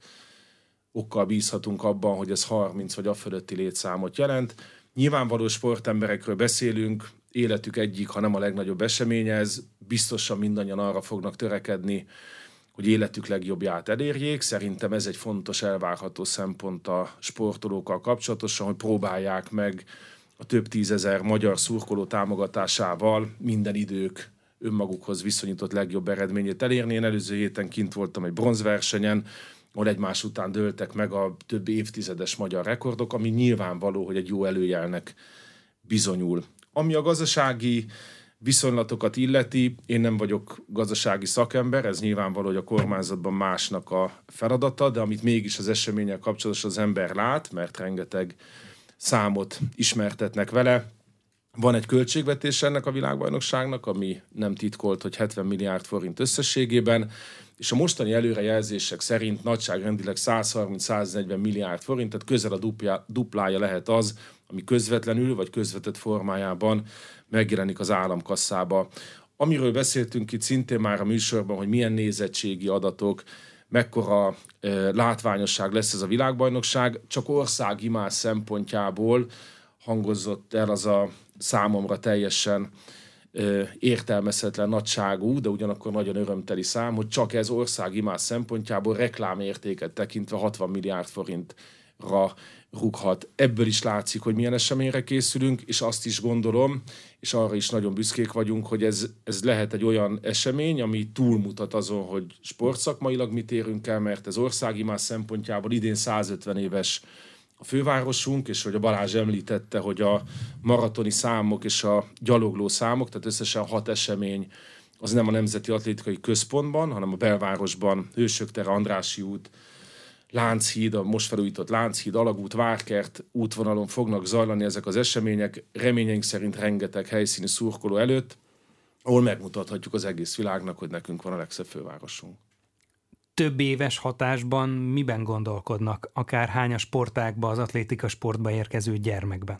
Okkal bízhatunk abban, hogy ez 30 vagy a fölötti létszámot jelent. Nyilvánvaló sportemberekről beszélünk, életük egyik, ha nem a legnagyobb eseménye, ez biztosan mindannyian arra fognak törekedni, hogy életük legjobbját elérjék. Szerintem ez egy fontos elvárható szempont a sportolókkal kapcsolatosan, hogy próbálják meg a több tízezer magyar szurkoló támogatásával minden idők önmagukhoz viszonyított legjobb eredményét elérni. Én előző héten kint voltam egy bronzversenyen, ahol egymás után dőltek meg a több évtizedes magyar rekordok, ami nyilvánvaló, hogy egy jó előjelnek bizonyul. Ami a gazdasági viszonylatokat illeti, én nem vagyok gazdasági szakember, ez nyilvánvaló, hogy a kormányzatban másnak a feladata, de amit mégis az események kapcsolatos az ember lát, mert rengeteg számot ismertetnek vele, van egy költségvetés ennek a világbajnokságnak, ami nem titkolt, hogy 70 milliárd forint összességében, és a mostani előrejelzések szerint nagyságrendileg 130-140 milliárd forint, tehát közel a duplája, duplája lehet az, ami közvetlenül vagy közvetett formájában megjelenik az államkasszába. Amiről beszéltünk itt szintén már a műsorban, hogy milyen nézettségi adatok, mekkora e, látványosság lesz ez a világbajnokság, csak országimás szempontjából hangozott el az a számomra teljesen értelmezhetetlen nagyságú, de ugyanakkor nagyon örömteli szám, hogy csak ez országimás szempontjából reklámértéket tekintve 60 milliárd forintra rúghat. Ebből is látszik, hogy milyen eseményre készülünk, és azt is gondolom, és arra is nagyon büszkék vagyunk, hogy ez, ez lehet egy olyan esemény, ami túlmutat azon, hogy sportszakmailag mit érünk el, mert ez országimás szempontjából idén 150 éves a fővárosunk, és hogy a Balázs említette, hogy a maratoni számok és a gyalogló számok, tehát összesen hat esemény, az nem a Nemzeti Atlétikai Központban, hanem a belvárosban, Hősök tere, Andrási út, Lánchíd, a most felújított Lánchíd, Alagút, Várkert útvonalon fognak zajlani ezek az események, reményeink szerint rengeteg helyszíni szurkoló előtt, ahol megmutathatjuk az egész világnak, hogy nekünk van a legszebb fővárosunk több éves hatásban miben gondolkodnak, akár hány a sportákba, az atlétika sportba érkező gyermekben?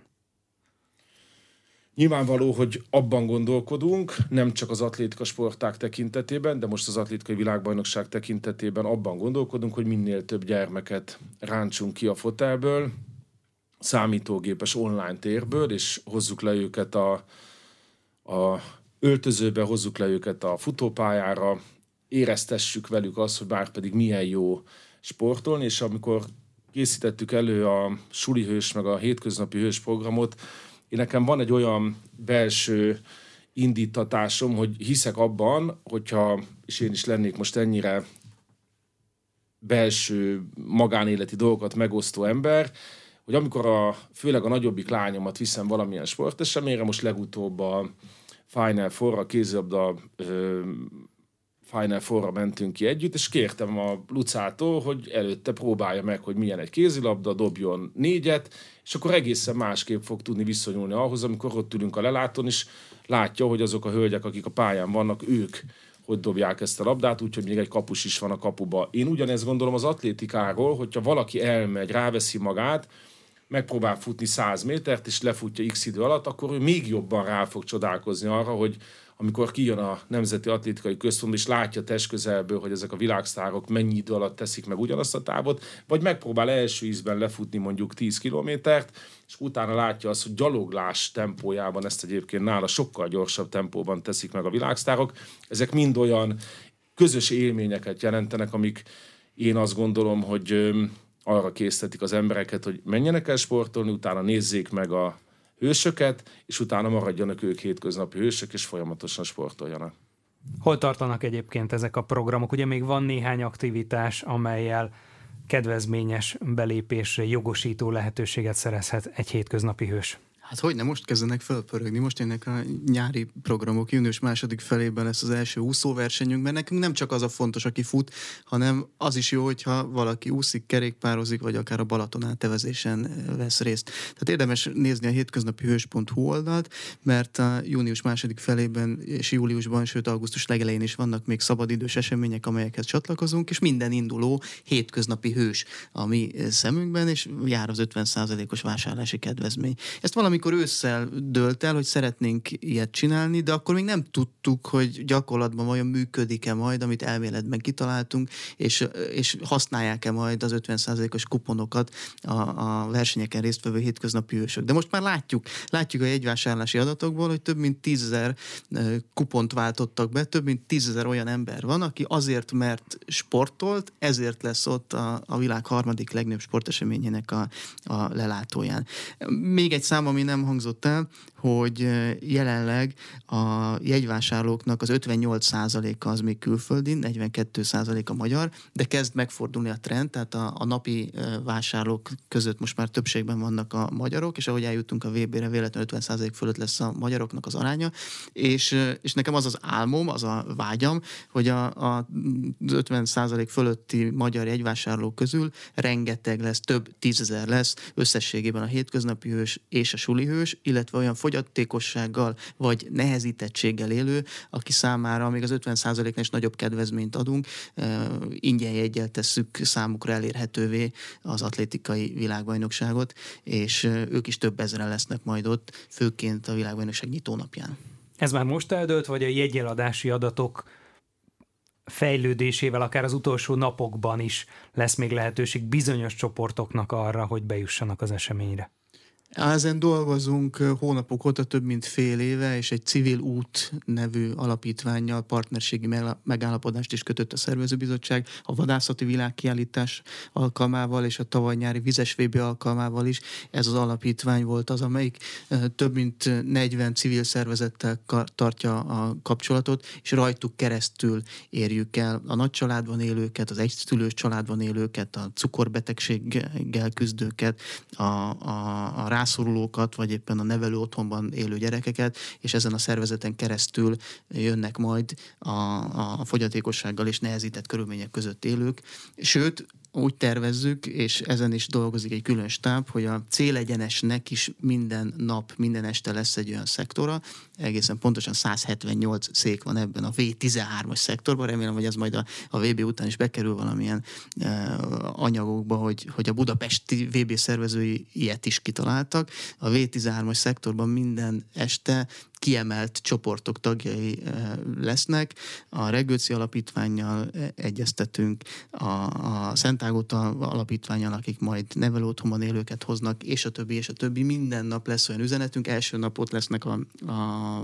Nyilvánvaló, hogy abban gondolkodunk, nem csak az atlétika sporták tekintetében, de most az atlétikai világbajnokság tekintetében abban gondolkodunk, hogy minél több gyermeket rántsunk ki a fotelből, számítógépes online térből, és hozzuk le őket a, a öltözőbe, hozzuk le őket a futópályára, éreztessük velük azt, hogy bár pedig milyen jó sportolni, és amikor készítettük elő a suli hős meg a hétköznapi hős programot, én nekem van egy olyan belső indítatásom, hogy hiszek abban, hogyha, és én is lennék most ennyire belső magánéleti dolgokat megosztó ember, hogy amikor a, főleg a nagyobbik lányomat viszem valamilyen sporteseményre, most legutóbb a Final Four, a kézilabda Final four mentünk ki együtt, és kértem a Lucától, hogy előtte próbálja meg, hogy milyen egy kézilabda, dobjon négyet, és akkor egészen másképp fog tudni viszonyulni ahhoz, amikor ott ülünk a lelátón, és látja, hogy azok a hölgyek, akik a pályán vannak, ők hogy dobják ezt a labdát, úgyhogy még egy kapus is van a kapuba. Én ugyanezt gondolom az atlétikáról, hogyha valaki elmegy, ráveszi magát, megpróbál futni 100 métert, és lefutja x idő alatt, akkor ő még jobban rá fog csodálkozni arra, hogy amikor kijön a Nemzeti Atlétikai Központ, és látja testközelből, hogy ezek a világsztárok mennyi idő alatt teszik meg ugyanazt a távot, vagy megpróbál első ízben lefutni mondjuk 10 kilométert, és utána látja azt, hogy gyaloglás tempójában ezt egyébként nála sokkal gyorsabb tempóban teszik meg a világsztárok. Ezek mind olyan közös élményeket jelentenek, amik én azt gondolom, hogy arra késztetik az embereket, hogy menjenek el sportolni, utána nézzék meg a hősöket, és utána maradjanak ők hétköznapi hősök, és folyamatosan sportoljanak. Hol tartanak egyébként ezek a programok? Ugye még van néhány aktivitás, amelyel kedvezményes belépésre jogosító lehetőséget szerezhet egy hétköznapi hős. Hát hogy nem, most kezdenek felpörögni, most jönnek a nyári programok, június második felében lesz az első úszóversenyünk, mert nekünk nem csak az a fontos, aki fut, hanem az is jó, hogyha valaki úszik, kerékpározik, vagy akár a Balaton átevezésen eh, vesz részt. Tehát érdemes nézni a hétköznapi hős.hu oldalt, mert a június második felében és júliusban, sőt augusztus legelején is vannak még szabadidős események, amelyekhez csatlakozunk, és minden induló hétköznapi hős a mi szemünkben, és jár az 50%-os vásárlási kedvezmény. Ezt valami amikor ősszel dölt el, hogy szeretnénk ilyet csinálni, de akkor még nem tudtuk, hogy gyakorlatban vajon működik-e majd, amit elméletben kitaláltunk, és, és használják-e majd az 50%-os kuponokat a, a versenyeken résztvevő hétköznapi ősök. De most már látjuk, látjuk a jegyvásárlási adatokból, hogy több mint tízezer kupont váltottak be, több mint tízezer olyan ember van, aki azért, mert sportolt, ezért lesz ott a, a világ harmadik legnagyobb sporteseményének a, a lelátóján. Még egy szám, ami nem hangzott el, hogy jelenleg a jegyvásárlóknak az 58%-a az még külföldi, 42% a magyar, de kezd megfordulni a trend, tehát a, a napi vásárlók között most már többségben vannak a magyarok, és ahogy eljutunk a VB-re, véletlenül 50% fölött lesz a magyaroknak az aránya, és, és nekem az az álmom, az a vágyam, hogy a, a 50% fölötti magyar jegyvásárlók közül rengeteg lesz, több tízezer lesz összességében a hétköznapi hős és a suli hős, illetve olyan fogyatékossággal vagy nehezítettséggel élő, aki számára még az 50%-nál is nagyobb kedvezményt adunk, ingyen jegyel tesszük számukra elérhetővé az atlétikai világbajnokságot, és ők is több ezeren lesznek majd ott, főként a világbajnokság nyitónapján. Ez már most eldőlt, vagy a jegyeladási adatok fejlődésével akár az utolsó napokban is lesz még lehetőség bizonyos csoportoknak arra, hogy bejussanak az eseményre? Ezen dolgozunk hónapok óta több mint fél éve, és egy civil út nevű alapítványjal partnerségi megállapodást is kötött a szervezőbizottság, a vadászati világkiállítás alkalmával és a tavaly nyári vizes alkalmával is. Ez az alapítvány volt az, amelyik több mint 40 civil szervezettel tartja a kapcsolatot, és rajtuk keresztül érjük el a nagy családban élőket, az egyszülős családban élőket, a cukorbetegséggel küzdőket, a, a, a rászorulókat, vagy éppen a nevelő otthonban élő gyerekeket, és ezen a szervezeten keresztül jönnek majd a, a fogyatékossággal és nehezített körülmények között élők. Sőt, úgy tervezzük, és ezen is dolgozik egy külön stáb, hogy a célegyenesnek is minden nap, minden este lesz egy olyan szektora, egészen pontosan 178 szék van ebben a V13-as szektorban, remélem, hogy ez majd a, a VB után is bekerül valamilyen e, anyagokba, hogy, hogy a budapesti VB szervezői ilyet is kitaláltak. A V13-as szektorban minden este kiemelt csoportok tagjai eh, lesznek. A Regőci Alapítványjal eh, egyeztetünk, a, a Szent Ágota Alapítványjal, akik majd nevelő otthonban élőket hoznak, és a többi, és a többi. Minden nap lesz olyan üzenetünk. Első napot lesznek a, a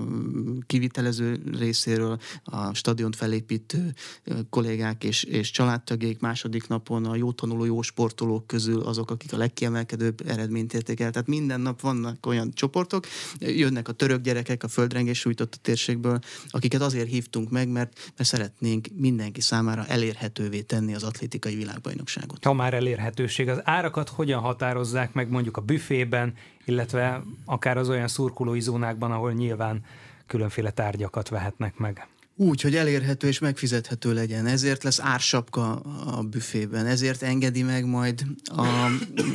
kivitelező részéről, a stadiont felépítő eh, kollégák és, és családtagjaik, második napon a jó tanuló, jó sportolók közül azok, akik a legkiemelkedőbb eredményt érték el. Tehát minden nap vannak olyan csoportok, jönnek a török gyerekek, a földrengés sújtott a térségből, akiket azért hívtunk meg, mert, mert szeretnénk mindenki számára elérhetővé tenni az atlétikai világbajnokságot. Ha már elérhetőség, az árakat hogyan határozzák meg mondjuk a büfében, illetve akár az olyan szurkolói zónákban, ahol nyilván különféle tárgyakat vehetnek meg? Úgy, hogy elérhető és megfizethető legyen. Ezért lesz ársapka a büfében. Ezért engedi meg majd a,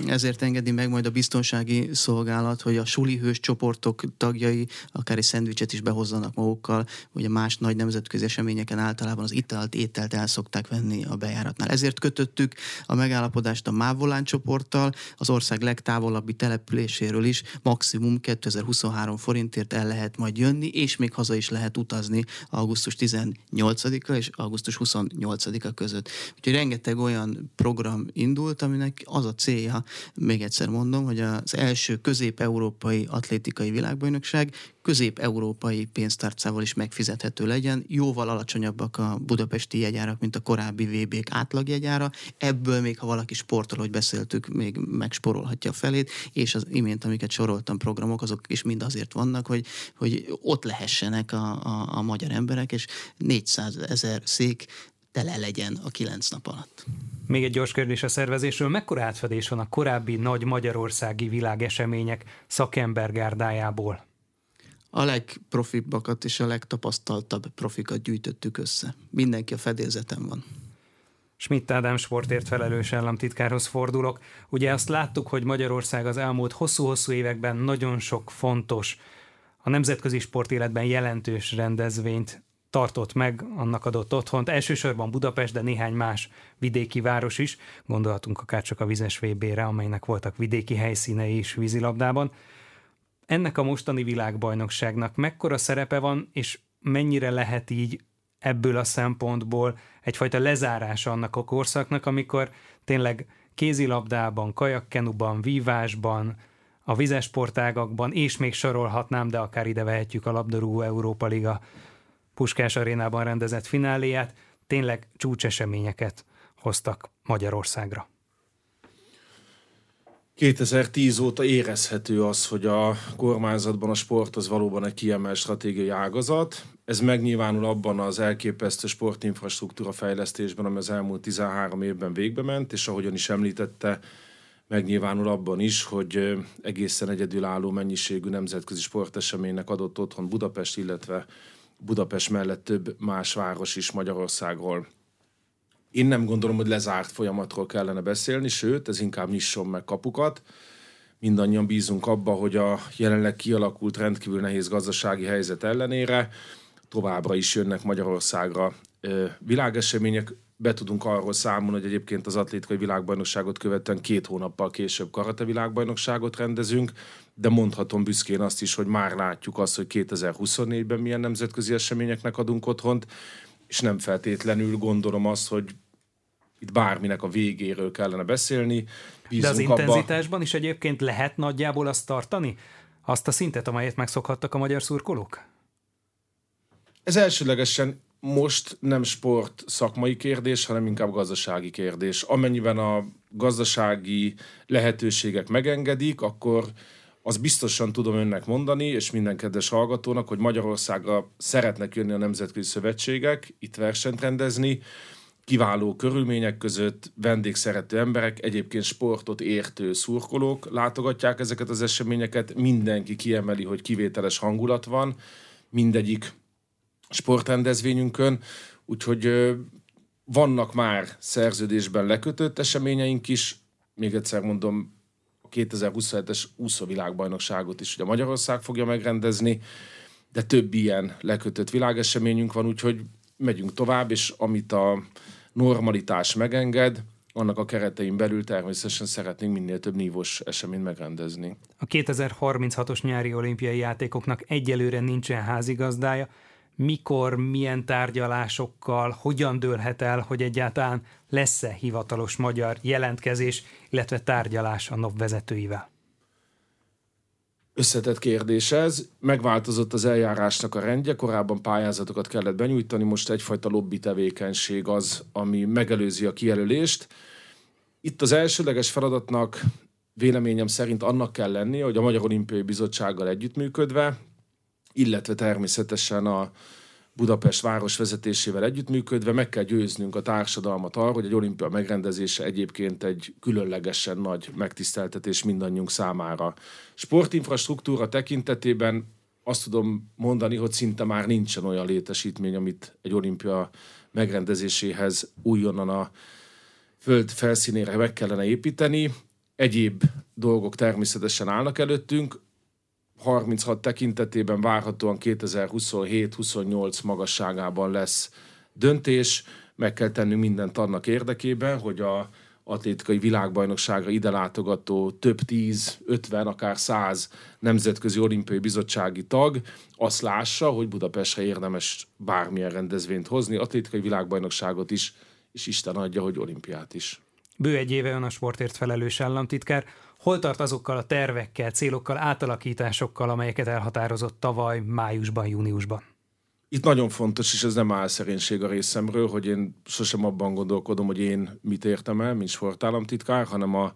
ezért engedi meg majd a biztonsági szolgálat, hogy a sulihős csoportok tagjai akár egy szendvicset is behozzanak magukkal. Ugye más nagy nemzetközi eseményeken általában az italt, ételt el szokták venni a bejáratnál. Ezért kötöttük a megállapodást a Mávolán csoporttal, az ország legtávolabbi településéről is maximum 2023 forintért el lehet majd jönni, és még haza is lehet utazni augusztus augusztus 18-a és augusztus 28-a között. Úgyhogy rengeteg olyan program indult, aminek az a célja, még egyszer mondom, hogy az első közép-európai atlétikai világbajnokság közép-európai pénztárcával is megfizethető legyen. Jóval alacsonyabbak a budapesti jegyárak, mint a korábbi VB-k átlagjegyára. Ebből még, ha valaki sportol, hogy beszéltük, még megsporolhatja a felét, és az imént, amiket soroltam programok, azok is mind azért vannak, hogy, hogy ott lehessenek a, a, a magyar emberek, és és 400 ezer szék tele legyen a kilenc nap alatt. Még egy gyors kérdés a szervezésről. Mekkora átfedés van a korábbi nagy magyarországi világesemények szakembergárdájából? A legprofibbakat és a legtapasztaltabb profikat gyűjtöttük össze. Mindenki a fedélzeten van. Schmidt Ádám sportért felelős államtitkárhoz fordulok. Ugye azt láttuk, hogy Magyarország az elmúlt hosszú-hosszú években nagyon sok fontos, a nemzetközi sportéletben jelentős rendezvényt tartott meg, annak adott otthont. Elsősorban Budapest, de néhány más vidéki város is. Gondolhatunk akár csak a vizes VB-re, amelynek voltak vidéki helyszínei is vízilabdában. Ennek a mostani világbajnokságnak mekkora szerepe van, és mennyire lehet így ebből a szempontból egyfajta lezárása annak a korszaknak, amikor tényleg kézilabdában, kajakkenuban, vívásban, a vizes sportágakban, és még sorolhatnám, de akár ide vehetjük a labdarúgó Európa Liga Puskás arénában rendezett fináléját, tényleg csúcseseményeket hoztak Magyarországra. 2010 óta érezhető az, hogy a kormányzatban a sport az valóban egy kiemelt stratégiai ágazat. Ez megnyilvánul abban az elképesztő sportinfrastruktúra fejlesztésben, ami az elmúlt 13 évben végbe ment, és ahogyan is említette, megnyilvánul abban is, hogy egészen egyedülálló mennyiségű nemzetközi sporteseménynek adott otthon Budapest, illetve Budapest mellett több más város is Magyarországról. Én nem gondolom, hogy lezárt folyamatról kellene beszélni, sőt, ez inkább nyisson meg kapukat. Mindannyian bízunk abba, hogy a jelenleg kialakult rendkívül nehéz gazdasági helyzet ellenére továbbra is jönnek Magyarországra világesemények. Be tudunk arról számolni, hogy egyébként az atlétikai világbajnokságot követően két hónappal később karate világbajnokságot rendezünk, de mondhatom büszkén azt is, hogy már látjuk azt, hogy 2024-ben milyen nemzetközi eseményeknek adunk otthont, és nem feltétlenül gondolom azt, hogy itt bárminek a végéről kellene beszélni. Bízunk De az abba... intenzitásban is egyébként lehet nagyjából azt tartani? Azt a szintet, amelyet megszokhattak a magyar szurkolók? Ez elsőlegesen most nem sport szakmai kérdés, hanem inkább gazdasági kérdés. Amennyiben a gazdasági lehetőségek megengedik, akkor az biztosan tudom önnek mondani, és minden kedves hallgatónak, hogy Magyarországra szeretnek jönni a nemzetközi szövetségek, itt versenyt rendezni, kiváló körülmények között vendégszerető emberek, egyébként sportot értő szurkolók látogatják ezeket az eseményeket, mindenki kiemeli, hogy kivételes hangulat van, mindegyik sportrendezvényünkön, úgyhogy vannak már szerződésben lekötött eseményeink is, még egyszer mondom, 2027-es úszóvilágbajnokságot is ugye Magyarország fogja megrendezni, de több ilyen lekötött világeseményünk van, úgyhogy megyünk tovább, és amit a normalitás megenged, annak a keretein belül természetesen szeretnénk minél több nívós eseményt megrendezni. A 2036-os nyári olimpiai játékoknak egyelőre nincsen házigazdája, mikor, milyen tárgyalásokkal, hogyan dőlhet el, hogy egyáltalán lesz-e hivatalos magyar jelentkezés, illetve tárgyalás a NOV vezetőivel? Összetett kérdés ez. Megváltozott az eljárásnak a rendje, korábban pályázatokat kellett benyújtani, most egyfajta lobby tevékenység az, ami megelőzi a kijelölést. Itt az elsőleges feladatnak véleményem szerint annak kell lennie, hogy a Magyar Olimpiai Bizottsággal együttműködve illetve természetesen a Budapest város vezetésével együttműködve meg kell győznünk a társadalmat arra, hogy egy olimpia megrendezése egyébként egy különlegesen nagy megtiszteltetés mindannyiunk számára. Sportinfrastruktúra tekintetében azt tudom mondani, hogy szinte már nincsen olyan létesítmény, amit egy olimpia megrendezéséhez újonnan a föld felszínére meg kellene építeni. Egyéb dolgok természetesen állnak előttünk. 36 tekintetében várhatóan 2027-28 magasságában lesz döntés. Meg kell tennünk mindent annak érdekében, hogy a atlétikai világbajnokságra ide látogató több tíz, ötven, akár száz nemzetközi olimpiai bizottsági tag azt lássa, hogy Budapestre érdemes bármilyen rendezvényt hozni, atlétikai világbajnokságot is, és Isten adja, hogy olimpiát is. Bő egy éve ön a sportért felelős államtitkár. Hol tart azokkal a tervekkel, célokkal, átalakításokkal, amelyeket elhatározott tavaly, májusban, júniusban? Itt nagyon fontos, és ez nem álszerénység a részemről, hogy én sosem abban gondolkodom, hogy én mit értem el, mint sportállamtitkár, hanem a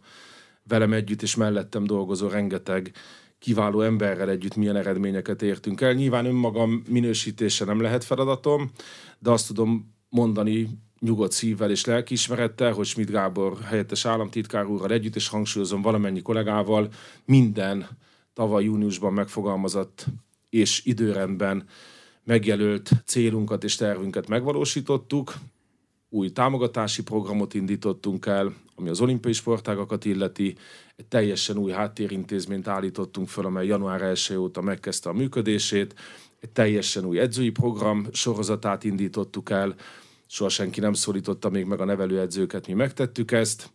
velem együtt és mellettem dolgozó rengeteg kiváló emberrel együtt milyen eredményeket értünk el. Nyilván önmagam minősítése nem lehet feladatom, de azt tudom mondani nyugodt szívvel és lelkiismerettel, hogy Schmidt Gábor helyettes államtitkár úrral együtt, és hangsúlyozom valamennyi kollégával, minden tavaly júniusban megfogalmazott és időrendben megjelölt célunkat és tervünket megvalósítottuk. Új támogatási programot indítottunk el, ami az olimpiai sportágakat illeti. Egy teljesen új háttérintézményt állítottunk fel, amely január 1 óta megkezdte a működését. Egy teljesen új edzői program sorozatát indítottuk el. Soha senki nem szólította még meg a nevelőedzőket, mi megtettük ezt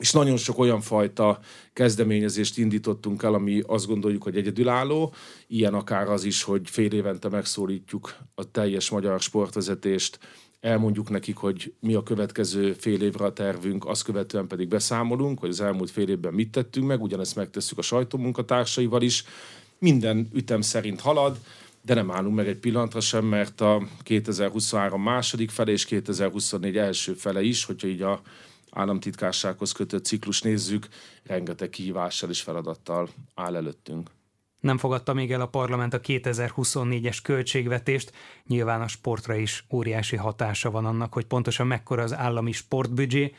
és nagyon sok olyan fajta kezdeményezést indítottunk el, ami azt gondoljuk, hogy egyedülálló. Ilyen akár az is, hogy fél évente megszólítjuk a teljes magyar sportvezetést, elmondjuk nekik, hogy mi a következő fél évre a tervünk, azt követően pedig beszámolunk, hogy az elmúlt fél évben mit tettünk meg, ugyanezt megtesszük a sajtómunkatársaival is. Minden ütem szerint halad, de nem állunk meg egy pillanatra sem, mert a 2023 második fele és 2024 első fele is, hogyha így a államtitkársághoz kötött ciklus nézzük, rengeteg kihívással és feladattal áll előttünk. Nem fogadta még el a parlament a 2024-es költségvetést, nyilván a sportra is óriási hatása van annak, hogy pontosan mekkora az állami sportbüdzsé,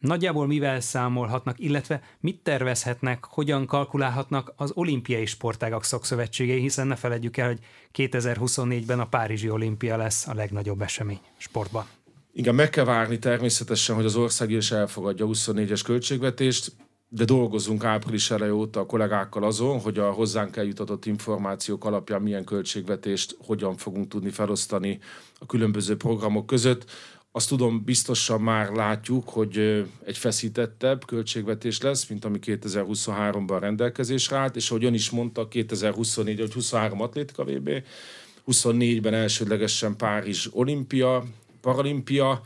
Nagyjából mivel számolhatnak, illetve mit tervezhetnek, hogyan kalkulálhatnak az olimpiai sportágak szakszövetségei, hiszen ne feledjük el, hogy 2024-ben a Párizsi olimpia lesz a legnagyobb esemény sportban. Igen, meg kell várni természetesen, hogy az ország is elfogadja a 24-es költségvetést, de dolgozunk április elejé óta a kollégákkal azon, hogy a hozzánk eljutatott információk alapján milyen költségvetést hogyan fogunk tudni felosztani a különböző programok között. Azt tudom, biztosan már látjuk, hogy egy feszítettebb költségvetés lesz, mint ami 2023-ban rendelkezésre állt, és ahogy ön is mondta, 2024 vagy 23 atlétika VB, 24-ben elsődlegesen Párizs olimpia, paralimpia,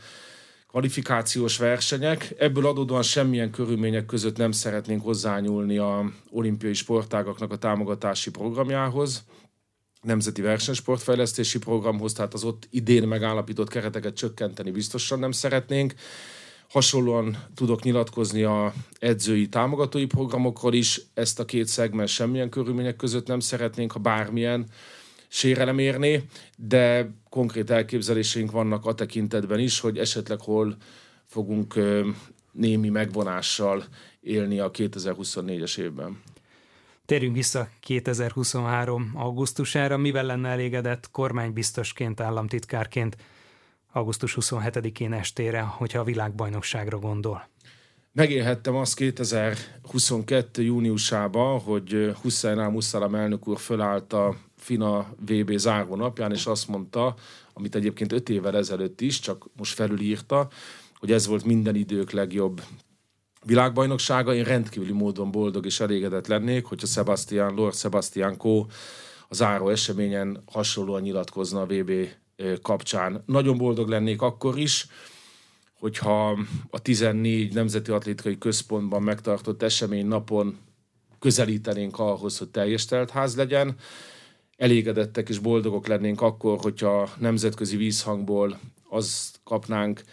kvalifikációs versenyek. Ebből adódóan semmilyen körülmények között nem szeretnénk hozzányúlni a olimpiai sportágaknak a támogatási programjához, nemzeti versenysportfejlesztési programhoz, tehát az ott idén megállapított kereteket csökkenteni biztosan nem szeretnénk. Hasonlóan tudok nyilatkozni a edzői támogatói programokról is. Ezt a két szegmens semmilyen körülmények között nem szeretnénk, ha bármilyen sérelem érni, de konkrét elképzeléseink vannak a tekintetben is, hogy esetleg hol fogunk némi megvonással élni a 2024-es évben. Térjünk vissza 2023. augusztusára. Mivel lenne elégedett kormánybiztosként, államtitkárként augusztus 27-én estére, hogyha a világbajnokságra gondol? Megélhettem azt 2022. júniusában, hogy Hussein al elnök úr fölállt a FINA VB záró napján, és azt mondta, amit egyébként öt évvel ezelőtt is, csak most felülírta, hogy ez volt minden idők legjobb világbajnoksága. Én rendkívüli módon boldog és elégedett lennék, hogyha Sebastian, Lord Sebastian Kó a záró eseményen hasonlóan nyilatkozna a VB kapcsán. Nagyon boldog lennék akkor is, hogyha a 14 Nemzeti Atlétikai Központban megtartott esemény napon közelítenénk ahhoz, hogy teljes teltház legyen, elégedettek és boldogok lennénk akkor, hogyha nemzetközi vízhangból azt kapnánk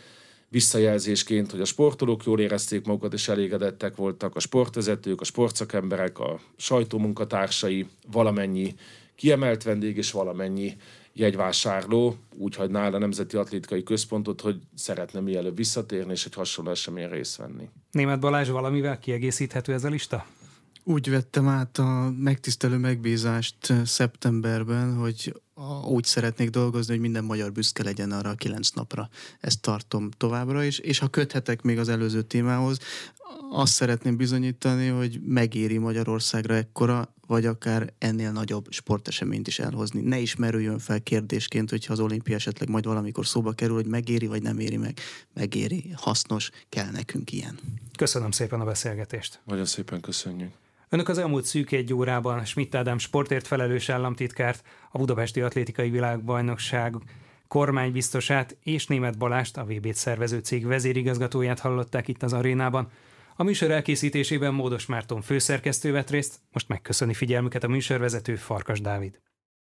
visszajelzésként, hogy a sportolók jól érezték magukat és elégedettek voltak, a sportvezetők, a sportszakemberek, a sajtómunkatársai, valamennyi kiemelt vendég és valamennyi jegyvásárló úgy hagyná el a Nemzeti Atlétikai Központot, hogy szeretne mielőbb visszatérni és egy hasonló eseményen részt venni. Német Balázs valamivel kiegészíthető ez a lista? Úgy vettem át a megtisztelő megbízást szeptemberben, hogy úgy szeretnék dolgozni, hogy minden magyar büszke legyen arra a kilenc napra. Ezt tartom továbbra is, és ha köthetek még az előző témához, azt szeretném bizonyítani, hogy megéri Magyarországra ekkora, vagy akár ennél nagyobb sporteseményt is elhozni. Ne is merüljön fel kérdésként, hogyha az olimpia esetleg majd valamikor szóba kerül, hogy megéri, vagy nem éri meg. Megéri, hasznos, kell nekünk ilyen. Köszönöm szépen a beszélgetést. Nagyon szépen köszönjük. Önök az elmúlt szűk egy órában Schmidt Ádám sportért felelős államtitkárt, a Budapesti Atlétikai Világbajnokság kormánybiztosát és Német Balást, a VB-t szervező cég vezérigazgatóját hallották itt az arénában. A műsor elkészítésében Módos Márton főszerkesztő vett részt, most megköszöni figyelmüket a műsorvezető Farkas Dávid.